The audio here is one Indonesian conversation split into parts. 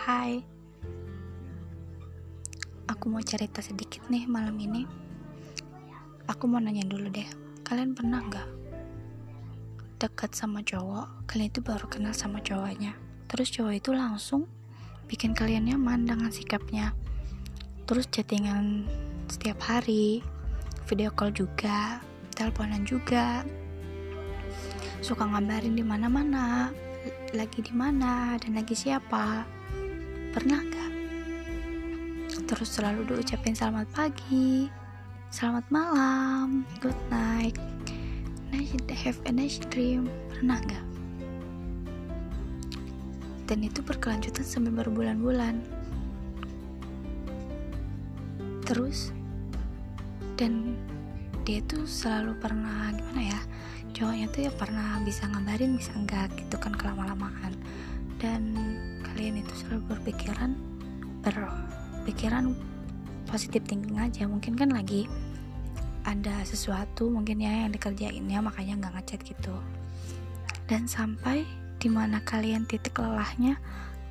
Hai. Aku mau cerita sedikit nih malam ini. Aku mau nanya dulu deh Kalian pernah gak Dekat sama cowok? Kalian itu baru kenal sama cowoknya. Terus cowok itu langsung Bikin kalian nyaman dengan sikapnya. Terus chattingan setiap hari Video call juga Teleponan juga. Suka ngabarin di mana-mana lagi di mana dan lagi siapa pernah gak terus selalu diucapin selamat pagi selamat malam good night nice have a nice dream. Pernah gak dan itu berkelanjutan sampai berbulan-bulan. Terus dan dia tuh selalu pernah gimana ya cowoknya tuh ya pernah bisa ngabarin bisa enggak gitu kan kelama-lamaan dan kalian itu selalu berpikiran berpikiran positif thinking aja. Mungkin kan lagi ada sesuatu mungkin ya yang dikerjainnya makanya nggak ngechat gitu. Dan sampai di mana kalian titik lelahnya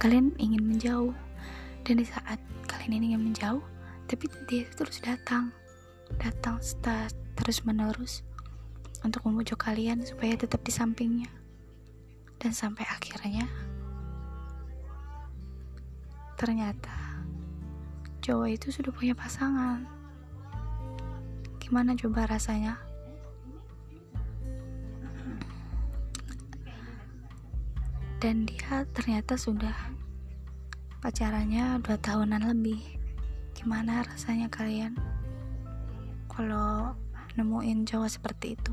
kalian ingin menjauh. Dan di saat kalian ingin menjauh tapi dia terus datang. Datang start terus menerus untuk membujuk kalian supaya tetap di sampingnya. Dan sampai akhirnya ternyata cowok itu sudah punya pasangan. Gimana coba rasanya? Dan dia ternyata sudah pacarannya dua tahunan lebih. Gimana rasanya kalian? Kalau nemuin cowok seperti itu